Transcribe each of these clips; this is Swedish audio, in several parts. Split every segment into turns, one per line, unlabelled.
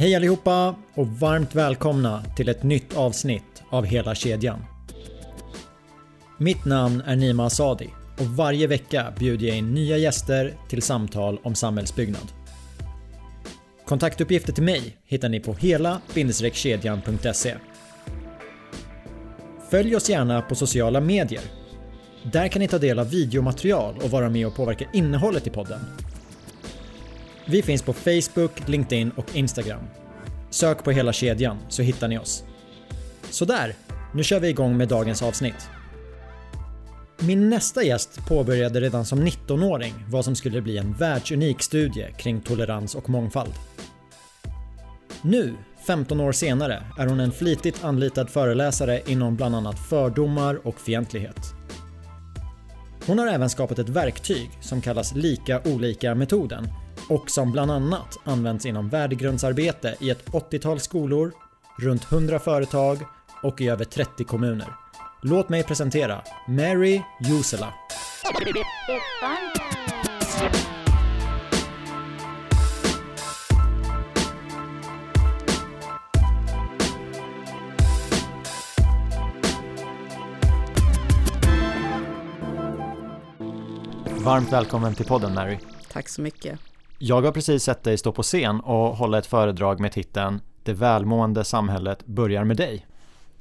Hej allihopa och varmt välkomna till ett nytt avsnitt av Hela kedjan. Mitt namn är Nima Asadi och varje vecka bjuder jag in nya gäster till samtal om samhällsbyggnad. Kontaktuppgifter till mig hittar ni på hela-kedjan.se. Följ oss gärna på sociala medier. Där kan ni ta del av videomaterial och vara med och påverka innehållet i podden. Vi finns på Facebook, LinkedIn och Instagram. Sök på hela kedjan så hittar ni oss. Sådär, nu kör vi igång med dagens avsnitt. Min nästa gäst påbörjade redan som 19-åring vad som skulle bli en världsunik studie kring tolerans och mångfald. Nu, 15 år senare, är hon en flitigt anlitad föreläsare inom bland annat fördomar och fientlighet. Hon har även skapat ett verktyg som kallas Lika olika-metoden och som bland annat används inom värdegrundsarbete i ett 80-tal skolor, runt 100 företag och i över 30 kommuner. Låt mig presentera Mary Jusela. Varmt välkommen till podden Mary.
Tack så mycket.
Jag har precis sett dig stå på scen och hålla ett föredrag med titeln Det välmående samhället börjar med dig.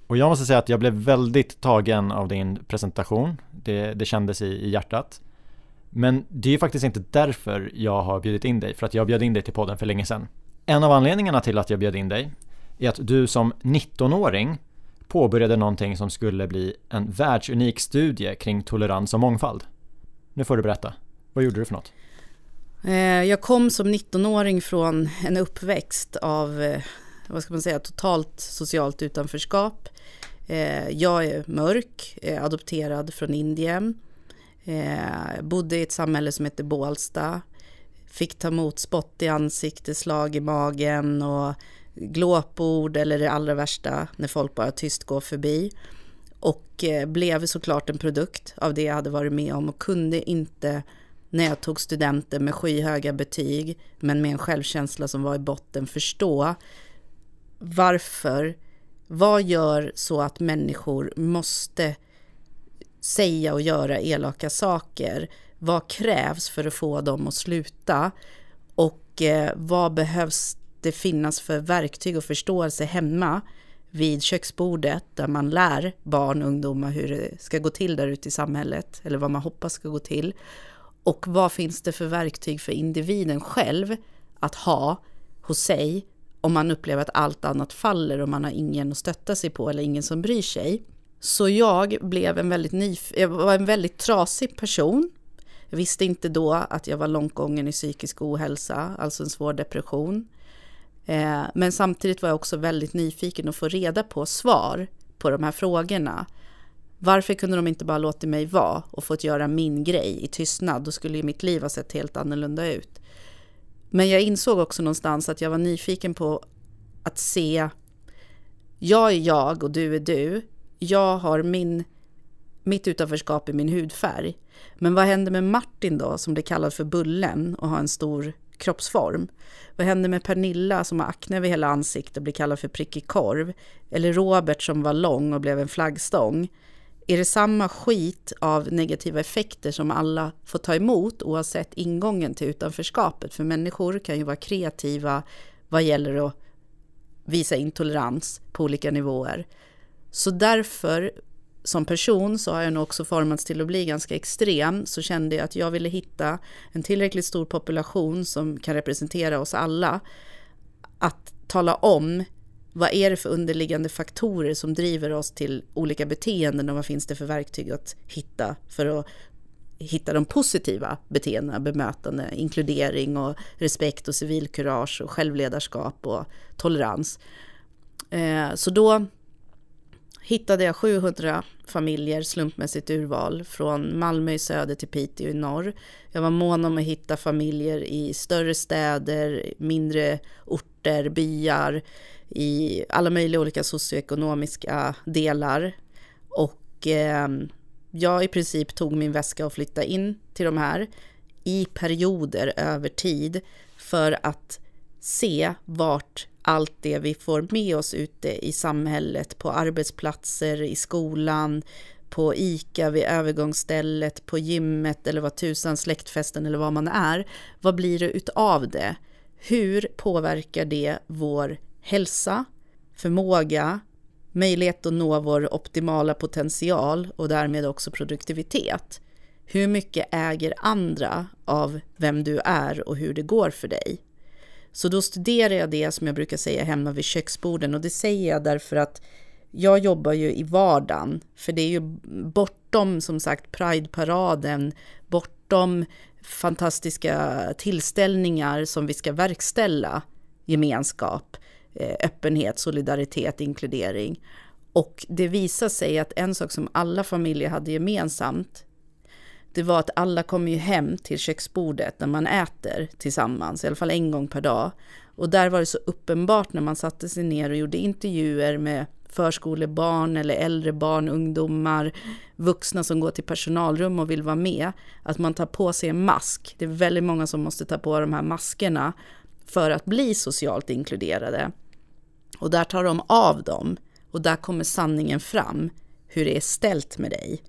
Och jag måste säga att jag blev väldigt tagen av din presentation. Det, det kändes i, i hjärtat. Men det är ju faktiskt inte därför jag har bjudit in dig, för att jag bjöd in dig till podden för länge sedan. En av anledningarna till att jag bjöd in dig är att du som 19-åring påbörjade någonting som skulle bli en världsunik studie kring tolerans och mångfald. Nu får du berätta. Vad gjorde du för något?
Eh, jag kom som 19-åring från en uppväxt av, eh, vad ska man säga, totalt socialt utanförskap. Eh, jag är mörk, adopterad från Indien. Bodde i ett samhälle som heter Bålsta. Fick ta emot spott i ansiktet, slag i magen och glåpord eller det allra värsta när folk bara tyst går förbi. Och blev såklart en produkt av det jag hade varit med om och kunde inte när jag tog studenten med skyhöga betyg, men med en självkänsla som var i botten, förstå varför, vad gör så att människor måste säga och göra elaka saker? Vad krävs för att få dem att sluta? Och eh, vad behövs det finnas för verktyg och förståelse hemma vid köksbordet där man lär barn och ungdomar hur det ska gå till där ute i samhället eller vad man hoppas ska gå till och vad finns det för verktyg för individen själv att ha hos sig om man upplever att allt annat faller och man har ingen att stötta sig på eller ingen som bryr sig. Så jag blev en väldigt, nyf jag var en väldigt trasig person. Jag visste inte då att jag var långt gången i psykisk ohälsa, alltså en svår depression. Eh, men samtidigt var jag också väldigt nyfiken att få reda på svar på de här frågorna. Varför kunde de inte bara låtit mig vara och fått göra min grej i tystnad? Då skulle ju mitt liv ha sett helt annorlunda ut. Men jag insåg också någonstans att jag var nyfiken på att se, jag är jag och du är du. Jag har min, mitt utanförskap i min hudfärg. Men vad händer med Martin då, som blir kallad för Bullen och har en stor kroppsform? Vad händer med Pernilla som har akne över hela ansiktet och blir kallad för prickig korv? Eller Robert som var lång och blev en flaggstång? Är det samma skit av negativa effekter som alla får ta emot oavsett ingången till utanförskapet? För människor kan ju vara kreativa vad gäller att visa intolerans på olika nivåer. Så därför som person så har jag nog också formats till att bli ganska extrem. Så kände jag att jag ville hitta en tillräckligt stor population som kan representera oss alla. Att tala om vad är det för underliggande faktorer som driver oss till olika beteenden och vad finns det för verktyg att hitta för att hitta de positiva beteendena, bemötande, inkludering och respekt och civilkurage och självledarskap och tolerans. Eh, så då hittade jag 700 familjer, slumpmässigt urval, från Malmö i söder till Piteå i norr. Jag var mån om att hitta familjer i större städer, mindre orter, byar, i alla möjliga olika socioekonomiska delar. Och eh, jag i princip tog min väska och flyttade in till de här i perioder över tid för att se vart allt det vi får med oss ute i samhället, på arbetsplatser, i skolan, på ICA, vid övergångsstället, på gymmet eller vad tusan, släktfesten eller vad man är. Vad blir det utav det? Hur påverkar det vår hälsa, förmåga, möjlighet att nå vår optimala potential och därmed också produktivitet? Hur mycket äger andra av vem du är och hur det går för dig? Så då studerar jag det som jag brukar säga hemma vid köksborden och det säger jag därför att jag jobbar ju i vardagen, för det är ju bortom som sagt Pride-paraden, bortom fantastiska tillställningar som vi ska verkställa, gemenskap, eh, Eh, öppenhet, solidaritet, inkludering. Och det visar sig att en sak som alla familjer hade gemensamt, det var att alla kommer ju hem till köksbordet när man äter tillsammans, i alla fall en gång per dag. Och där var det så uppenbart när man satte sig ner och gjorde intervjuer med förskolebarn eller äldre barn, ungdomar, vuxna som går till personalrum och vill vara med, att man tar på sig en mask. Det är väldigt många som måste ta på de här maskerna för att bli socialt inkluderade. Och där tar de av dem och där kommer sanningen fram, hur det är ställt med dig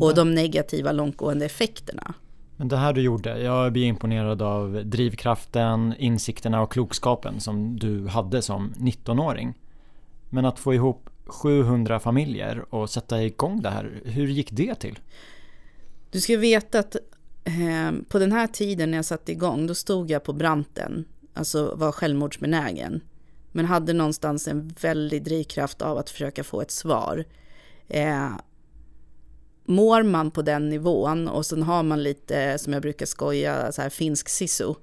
och de negativa långtgående effekterna.
Men det här du gjorde, jag blir imponerad av drivkraften, insikterna och klokskapen som du hade som 19-åring. Men att få ihop 700 familjer och sätta igång det här, hur gick det till?
Du ska veta att eh, på den här tiden när jag satte igång, då stod jag på branten, alltså var självmordsbenägen. Men hade någonstans en väldig drivkraft av att försöka få ett svar. Eh, mår man på den nivån och sen har man lite, som jag brukar skoja, så här finsk sisu,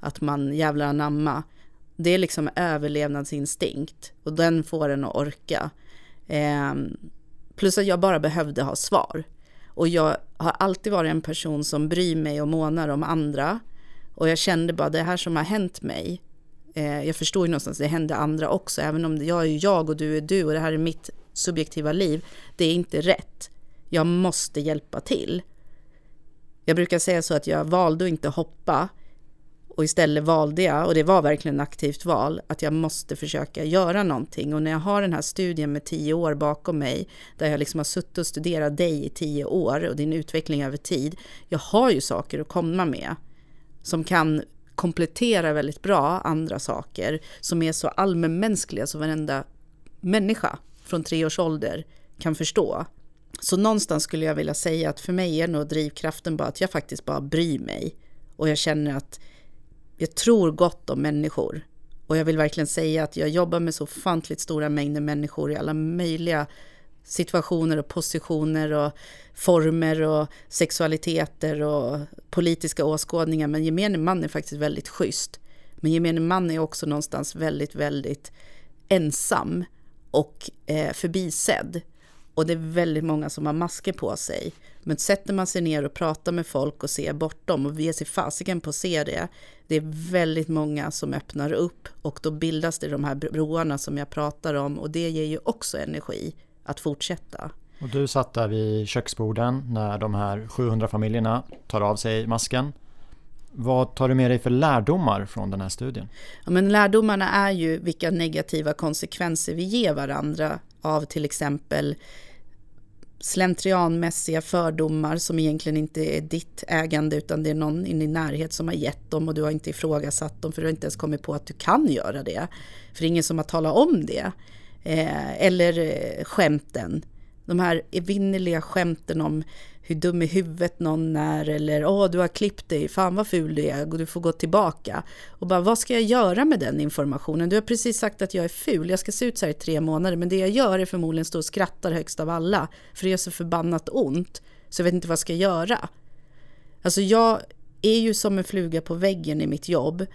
att man jävlar anamma, det är liksom överlevnadsinstinkt och den får en att orka. Eh, plus att jag bara behövde ha svar. Och jag har alltid varit en person som bryr mig och månar om andra. Och jag kände bara det här som har hänt mig. Eh, jag förstår ju någonstans, det händer andra också. Även om jag är jag och du är du och det här är mitt subjektiva liv. Det är inte rätt. Jag måste hjälpa till. Jag brukar säga så att jag valde att inte hoppa och istället valde jag, och det var verkligen ett aktivt val, att jag måste försöka göra någonting. Och när jag har den här studien med tio år bakom mig, där jag liksom har suttit och studerat dig i tio år och din utveckling över tid, jag har ju saker att komma med som kan kompletterar väldigt bra andra saker som är så allmänmänskliga så varenda människa från tre års ålder kan förstå. Så någonstans skulle jag vilja säga att för mig är nog drivkraften bara att jag faktiskt bara bryr mig och jag känner att jag tror gott om människor. Och jag vill verkligen säga att jag jobbar med så ofantligt stora mängder människor i alla möjliga situationer och positioner och former och sexualiteter och politiska åskådningar. Men gemene man är faktiskt väldigt schysst. Men gemene man är också någonstans väldigt, väldigt ensam och eh, förbisedd. Och det är väldigt många som har masker på sig. Men sätter man sig ner och pratar med folk och ser bortom och ger sig fasiken på att se det, det är väldigt många som öppnar upp och då bildas det de här broarna som jag pratar om och det ger ju också energi att fortsätta.
Och du satt där vid köksborden när de här 700 familjerna tar av sig masken. Vad tar du med dig för lärdomar från den här studien?
Ja, men lärdomarna är ju vilka negativa konsekvenser vi ger varandra av till exempel slentrianmässiga fördomar som egentligen inte är ditt ägande utan det är någon i din närhet som har gett dem och du har inte ifrågasatt dem för du har inte ens kommit på att du kan göra det. För det är ingen som har talat om det. Eh, eller eh, skämten. De här evinnerliga skämten om hur dum i huvudet någon är eller åh du har klippt dig, fan vad ful du är och du får gå tillbaka. Och bara vad ska jag göra med den informationen? Du har precis sagt att jag är ful, jag ska se ut så här i tre månader men det jag gör är förmodligen stå och skrattar högst av alla för det gör så förbannat ont så jag vet inte vad jag ska göra. Alltså jag är ju som en fluga på väggen i mitt jobb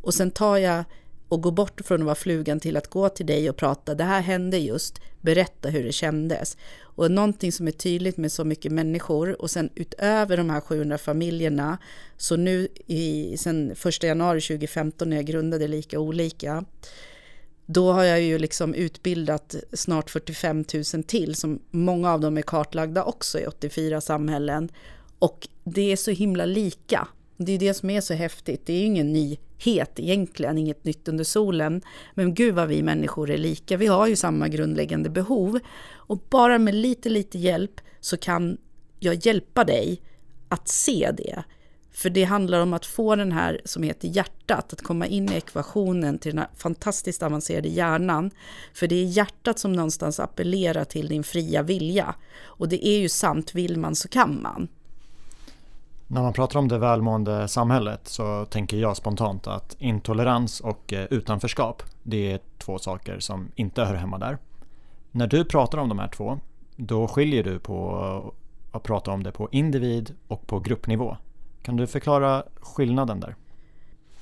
och sen tar jag och gå bort från att vara flugan till att gå till dig och prata, det här hände just, berätta hur det kändes. Och någonting som är tydligt med så mycket människor och sen utöver de här 700 familjerna, så nu i, sen 1 januari 2015 när jag grundade Lika Olika, då har jag ju liksom utbildat snart 45 000 till, som många av dem är kartlagda också i 84 samhällen. Och det är så himla lika det är det som är så häftigt. Det är ju ingen nyhet egentligen, inget nytt under solen. Men gud vad vi människor är lika. Vi har ju samma grundläggande behov. Och bara med lite, lite hjälp så kan jag hjälpa dig att se det. För det handlar om att få den här som heter hjärtat, att komma in i ekvationen till den här fantastiskt avancerade hjärnan. För det är hjärtat som någonstans appellerar till din fria vilja. Och det är ju sant, vill man så kan man.
När man pratar om det välmående samhället så tänker jag spontant att intolerans och eh, utanförskap, det är två saker som inte hör hemma där. När du pratar om de här två, då skiljer du på att prata om det på individ och på gruppnivå. Kan du förklara skillnaden där?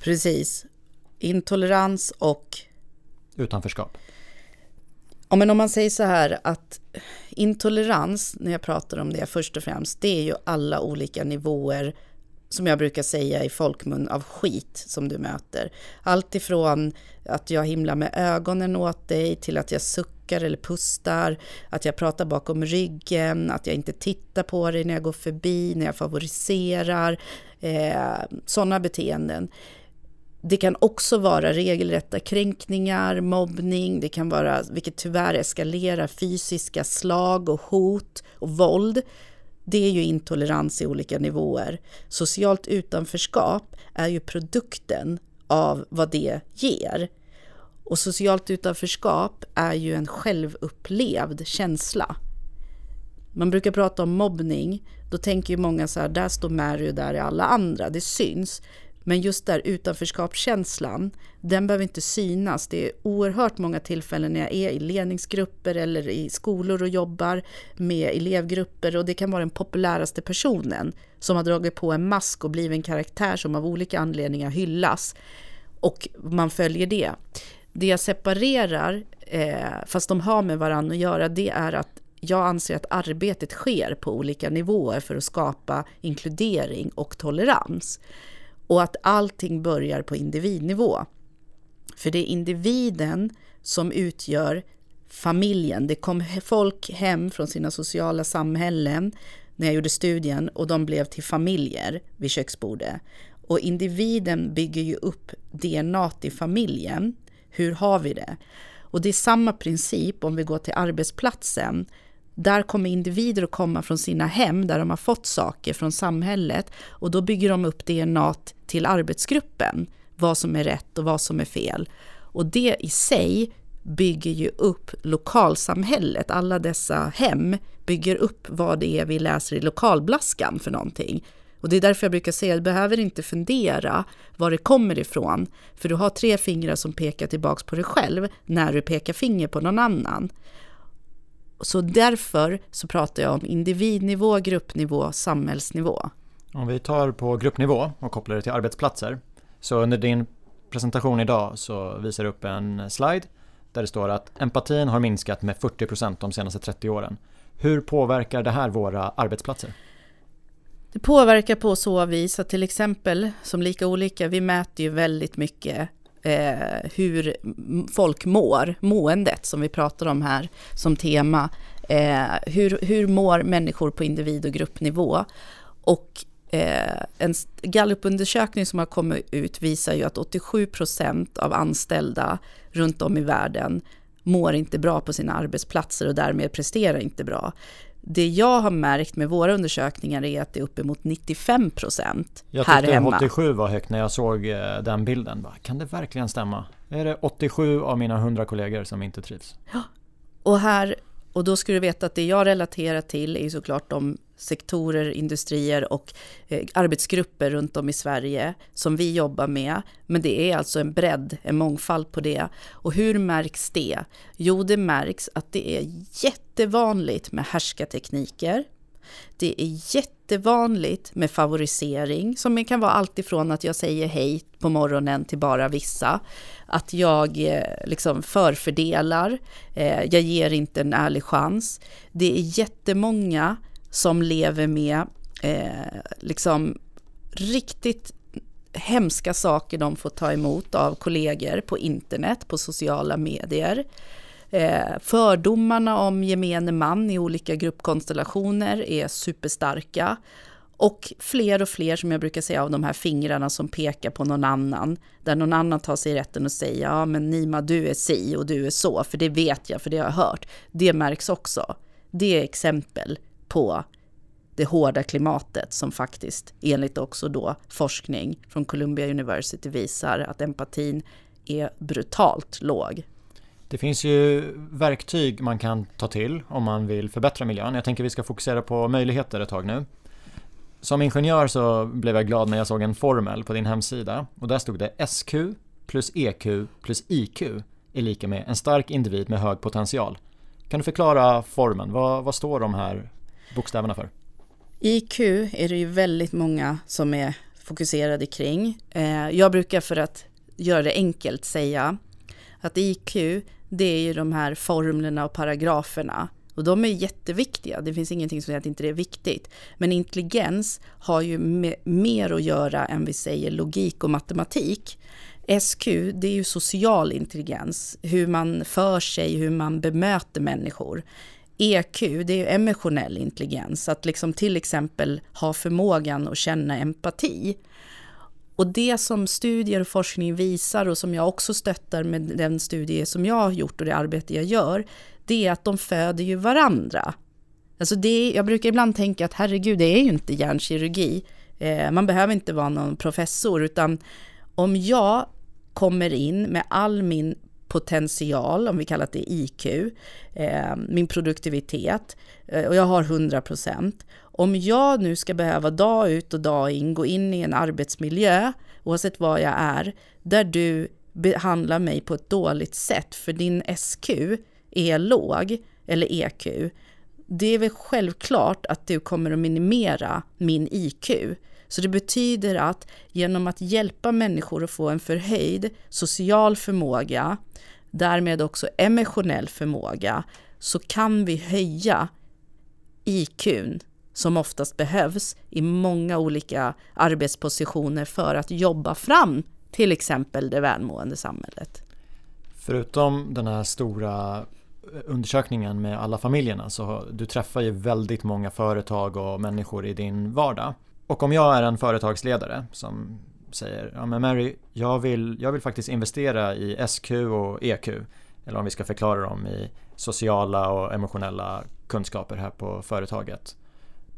Precis. Intolerans och
utanförskap.
Ja, men om man säger så här att intolerans, när jag pratar om det först och främst, det är ju alla olika nivåer som jag brukar säga i folkmun av skit som du möter. Allt ifrån att jag himlar med ögonen åt dig till att jag suckar eller pustar, att jag pratar bakom ryggen, att jag inte tittar på dig när jag går förbi, när jag favoriserar, eh, sådana beteenden. Det kan också vara regelrätta kränkningar, mobbning, det kan vara, vilket tyvärr eskalerar, fysiska slag och hot och våld. Det är ju intolerans i olika nivåer. Socialt utanförskap är ju produkten av vad det ger. Och socialt utanförskap är ju en självupplevd känsla. Man brukar prata om mobbning, då tänker ju många så här, där står Mary och där är alla andra, det syns. Men just där utanförskapskänslan, den behöver inte synas. Det är oerhört många tillfällen när jag är i ledningsgrupper eller i skolor och jobbar med elevgrupper och det kan vara den populäraste personen som har dragit på en mask och blivit en karaktär som av olika anledningar hyllas. Och man följer det. Det jag separerar, eh, fast de har med varandra att göra, det är att jag anser att arbetet sker på olika nivåer för att skapa inkludering och tolerans och att allting börjar på individnivå. För det är individen som utgör familjen. Det kom folk hem från sina sociala samhällen när jag gjorde studien och de blev till familjer vid köksbordet. Och individen bygger ju upp DNA i familjen. Hur har vi det? Och det är samma princip om vi går till arbetsplatsen. Där kommer individer att komma från sina hem där de har fått saker från samhället och då bygger de upp DNA till arbetsgruppen, vad som är rätt och vad som är fel. Och det i sig bygger ju upp lokalsamhället, alla dessa hem bygger upp vad det är vi läser i lokalblaskan för någonting. Och det är därför jag brukar säga att du behöver inte fundera var det kommer ifrån, för du har tre fingrar som pekar tillbaks på dig själv när du pekar finger på någon annan. Så därför så pratar jag om individnivå, gruppnivå, samhällsnivå.
Om vi tar på gruppnivå och kopplar det till arbetsplatser. Så under din presentation idag så visar du upp en slide där det står att empatin har minskat med 40% de senaste 30 åren. Hur påverkar det här våra arbetsplatser?
Det påverkar på så vis att till exempel, som lika olika, vi mäter ju väldigt mycket eh, hur folk mår, måendet som vi pratar om här som tema. Eh, hur, hur mår människor på individ och gruppnivå? Och eh, en gallupundersökning som har kommit ut visar ju att 87 procent av anställda runt om i världen mår inte bra på sina arbetsplatser och därmed presterar inte bra. Det jag har märkt med våra undersökningar är att det är uppemot 95 procent här hemma.
Jag tyckte 87 var högt när jag såg eh, den bilden. Kan det verkligen stämma? Är det 87 av mina 100 kollegor som inte trivs?
Ja, och här och då ska du veta att det jag relaterar till är såklart de sektorer, industrier och eh, arbetsgrupper runt om i Sverige som vi jobbar med. Men det är alltså en bredd, en mångfald på det. Och hur märks det? Jo, det märks att det är jättevanligt med härskartekniker. Det är jättevanligt med favorisering, som kan vara allt ifrån att jag säger hej på morgonen till bara vissa. Att jag eh, liksom förfördelar, eh, jag ger inte en ärlig chans. Det är jättemånga som lever med eh, liksom riktigt hemska saker de får ta emot av kollegor på internet, på sociala medier. Eh, fördomarna om gemene man i olika gruppkonstellationer är superstarka. Och fler och fler, som jag brukar säga, av de här fingrarna som pekar på någon annan. Där någon annan tar sig rätten och säger, ja men Nima du är si och du är så, för det vet jag, för det har jag hört. Det märks också. Det är exempel på det hårda klimatet som faktiskt enligt också då forskning från Columbia University visar att empatin är brutalt låg.
Det finns ju verktyg man kan ta till om man vill förbättra miljön. Jag tänker vi ska fokusera på möjligheter ett tag nu. Som ingenjör så blev jag glad när jag såg en formel på din hemsida och där stod det SQ plus EQ plus IQ är lika med en stark individ med hög potential. Kan du förklara formeln? Vad, vad står de här bokstäverna för?
IQ är det ju väldigt många som är fokuserade kring. Eh, jag brukar för att göra det enkelt säga att IQ det är ju de här formlerna och paragraferna och de är jätteviktiga, det finns ingenting som säger att inte det är viktigt. Men intelligens har ju mer att göra än vi säger logik och matematik. SQ, det är ju social intelligens, hur man för sig, hur man bemöter människor. EQ, det är ju emotionell intelligens, att liksom till exempel ha förmågan att känna empati. Och det som studier och forskning visar och som jag också stöttar med den studie som jag har gjort och det arbete jag gör, det är att de föder ju varandra. Alltså det, jag brukar ibland tänka att herregud, det är ju inte hjärnkirurgi. Eh, man behöver inte vara någon professor, utan om jag kommer in med all min potential, om vi kallar det IQ, eh, min produktivitet, eh, och jag har 100 procent. Om jag nu ska behöva dag ut och dag in gå in i en arbetsmiljö, oavsett vad jag är, där du behandlar mig på ett dåligt sätt för din SQ är låg, eller EQ, det är väl självklart att du kommer att minimera min IQ. Så det betyder att genom att hjälpa människor att få en förhöjd social förmåga, därmed också emotionell förmåga, så kan vi höja IQn som oftast behövs i många olika arbetspositioner för att jobba fram till exempel det välmående samhället.
Förutom den här stora eh, undersökningen med alla familjerna så du träffar ju väldigt många företag och människor i din vardag. Och om jag är en företagsledare som säger ja men Mary, jag vill, jag vill faktiskt investera i SQ och EQ eller om vi ska förklara dem i sociala och emotionella kunskaper här på företaget.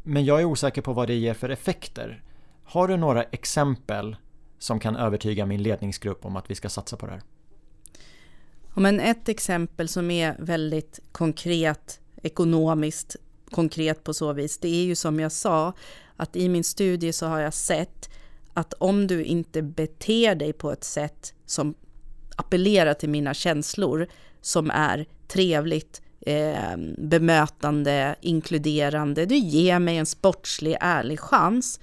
Men jag är osäker på vad det ger för effekter. Har du några exempel som kan övertyga min ledningsgrupp om att vi ska satsa på det här?
Men ett exempel som är väldigt konkret, ekonomiskt konkret på så vis, det är ju som jag sa, att i min studie så har jag sett att om du inte beter dig på ett sätt som appellerar till mina känslor, som är trevligt, eh, bemötande, inkluderande, du ger mig en sportslig, ärlig chans,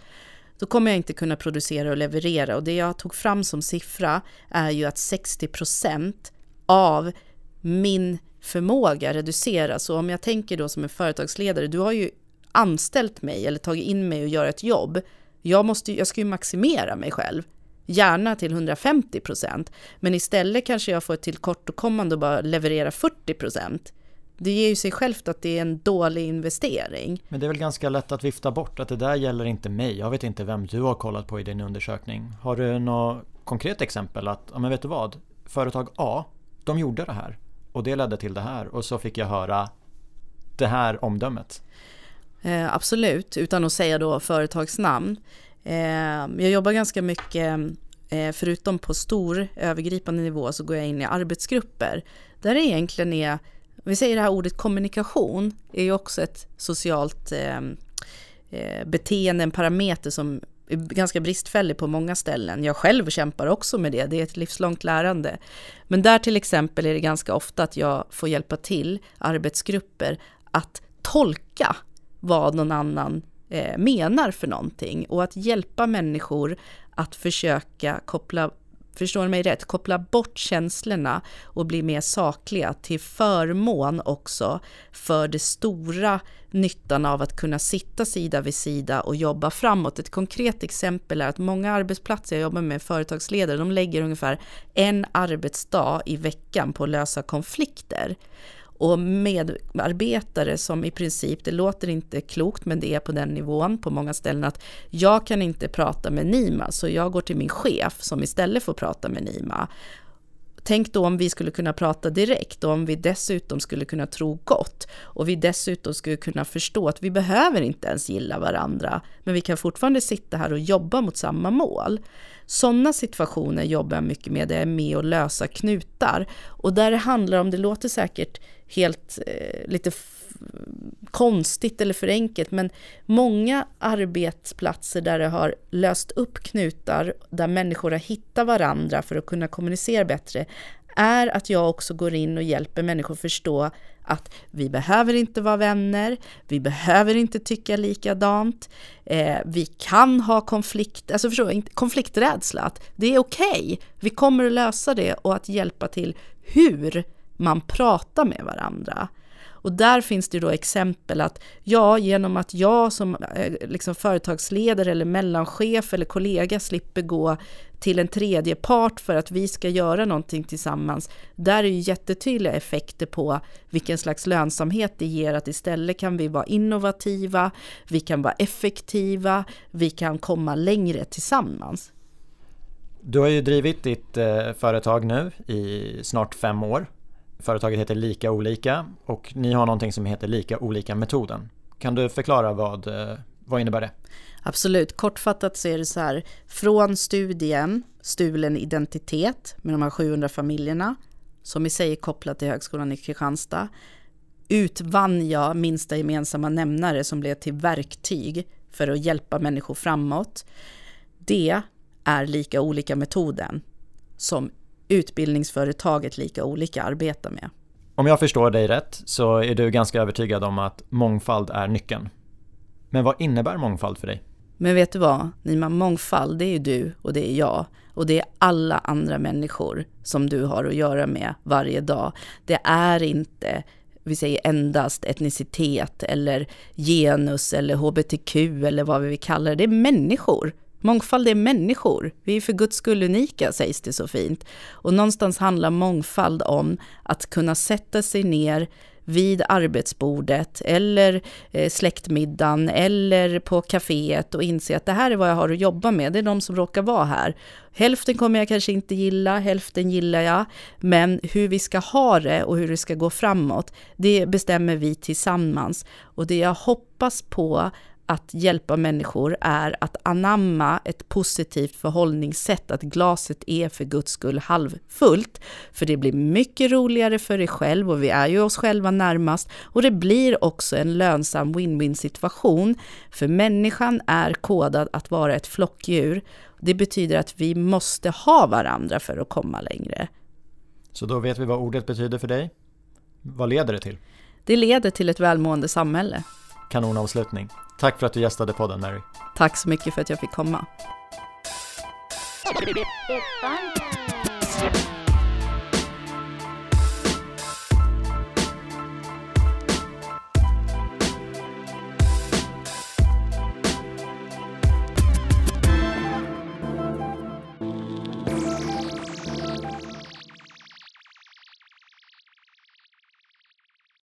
då kommer jag inte kunna producera och leverera. Och det jag tog fram som siffra är ju att 60 procent av min förmåga reduceras. Så om jag tänker då som en företagsledare, du har ju anställt mig eller tagit in mig och gör ett jobb. Jag, måste, jag ska ju maximera mig själv, gärna till 150 procent. Men istället kanske jag får ett tillkortakommande och bara leverera 40 procent. Det ger ju sig självt att det är en dålig investering.
Men det är väl ganska lätt att vifta bort att det där gäller inte mig. Jag vet inte vem du har kollat på i din undersökning. Har du något konkret exempel att, ja men vet du vad? Företag A de gjorde det här och det ledde till det här och så fick jag höra det här omdömet.
Eh, absolut, utan att säga då företagsnamn. Eh, jag jobbar ganska mycket, eh, förutom på stor övergripande nivå, så går jag in i arbetsgrupper. Där det egentligen är, vi säger det här ordet kommunikation, är ju också ett socialt ehm, eh, beteende, en parameter som är ganska bristfällig på många ställen. Jag själv kämpar också med det, det är ett livslångt lärande. Men där till exempel är det ganska ofta att jag får hjälpa till arbetsgrupper att tolka vad någon annan eh, menar för någonting och att hjälpa människor att försöka koppla förstår ni mig rätt, koppla bort känslorna och bli mer sakliga till förmån också för det stora nyttan av att kunna sitta sida vid sida och jobba framåt. Ett konkret exempel är att många arbetsplatser, jag jobbar med företagsledare, de lägger ungefär en arbetsdag i veckan på att lösa konflikter och medarbetare som i princip, det låter inte klokt men det är på den nivån på många ställen att jag kan inte prata med Nima så jag går till min chef som istället får prata med Nima. Tänk då om vi skulle kunna prata direkt och om vi dessutom skulle kunna tro gott och vi dessutom skulle kunna förstå att vi behöver inte ens gilla varandra, men vi kan fortfarande sitta här och jobba mot samma mål. Sådana situationer jobbar jag mycket med, det är med att lösa knutar och där det handlar om, det låter säkert helt eh, lite konstigt eller för enkelt, men många arbetsplatser där det har löst upp knutar, där människor har hittat varandra för att kunna kommunicera bättre, är att jag också går in och hjälper människor förstå att vi behöver inte vara vänner, vi behöver inte tycka likadant, eh, vi kan ha konflikt, alltså förstå, konflikträdsla, att det är okej, okay, vi kommer att lösa det och att hjälpa till. Hur? Man pratar med varandra. Och där finns det då exempel att ja, genom att jag som eh, liksom företagsledare eller mellanchef eller kollega slipper gå till en tredje part för att vi ska göra någonting tillsammans. Där är ju jättetydliga effekter på vilken slags lönsamhet det ger att istället kan vi vara innovativa, vi kan vara effektiva, vi kan komma längre tillsammans.
Du har ju drivit ditt eh, företag nu i snart fem år Företaget heter Lika Olika och ni har någonting som heter Lika Olika-metoden. Kan du förklara vad, eh, vad innebär det?
Absolut, kortfattat så är det så här, från studien Stulen identitet med de här 700 familjerna, som i sig är kopplat till Högskolan i Kristianstad, utvann jag minsta gemensamma nämnare som blev till verktyg för att hjälpa människor framåt. Det är lika olika metoden som utbildningsföretaget lika olika arbetar med.
Om jag förstår dig rätt så är du ganska övertygad om att mångfald är nyckeln. Men vad innebär mångfald för dig?
Men vet du vad, Nima, mångfald det är ju du och det är jag och det är alla andra människor som du har att göra med varje dag. Det är inte vi säger endast etnicitet eller genus eller hbtq eller vad vi vill kalla det. Det är människor Mångfald är människor. Vi är för guds skull unika, sägs det så fint. Och någonstans handlar mångfald om att kunna sätta sig ner vid arbetsbordet eller eh, släktmiddagen eller på kaféet och inse att det här är vad jag har att jobba med. Det är de som råkar vara här. Hälften kommer jag kanske inte gilla, hälften gillar jag. Men hur vi ska ha det och hur det ska gå framåt, det bestämmer vi tillsammans. Och det jag hoppas på att hjälpa människor är att anamma ett positivt förhållningssätt, att glaset är för guds skull halvfullt. För det blir mycket roligare för dig själv och vi är ju oss själva närmast och det blir också en lönsam win-win situation. För människan är kodad att vara ett flockdjur. Det betyder att vi måste ha varandra för att komma längre.
Så då vet vi vad ordet betyder för dig. Vad leder det till?
Det leder till ett välmående samhälle.
Kanonavslutning. Tack för att du gästade podden Mary.
Tack så mycket för att jag fick komma.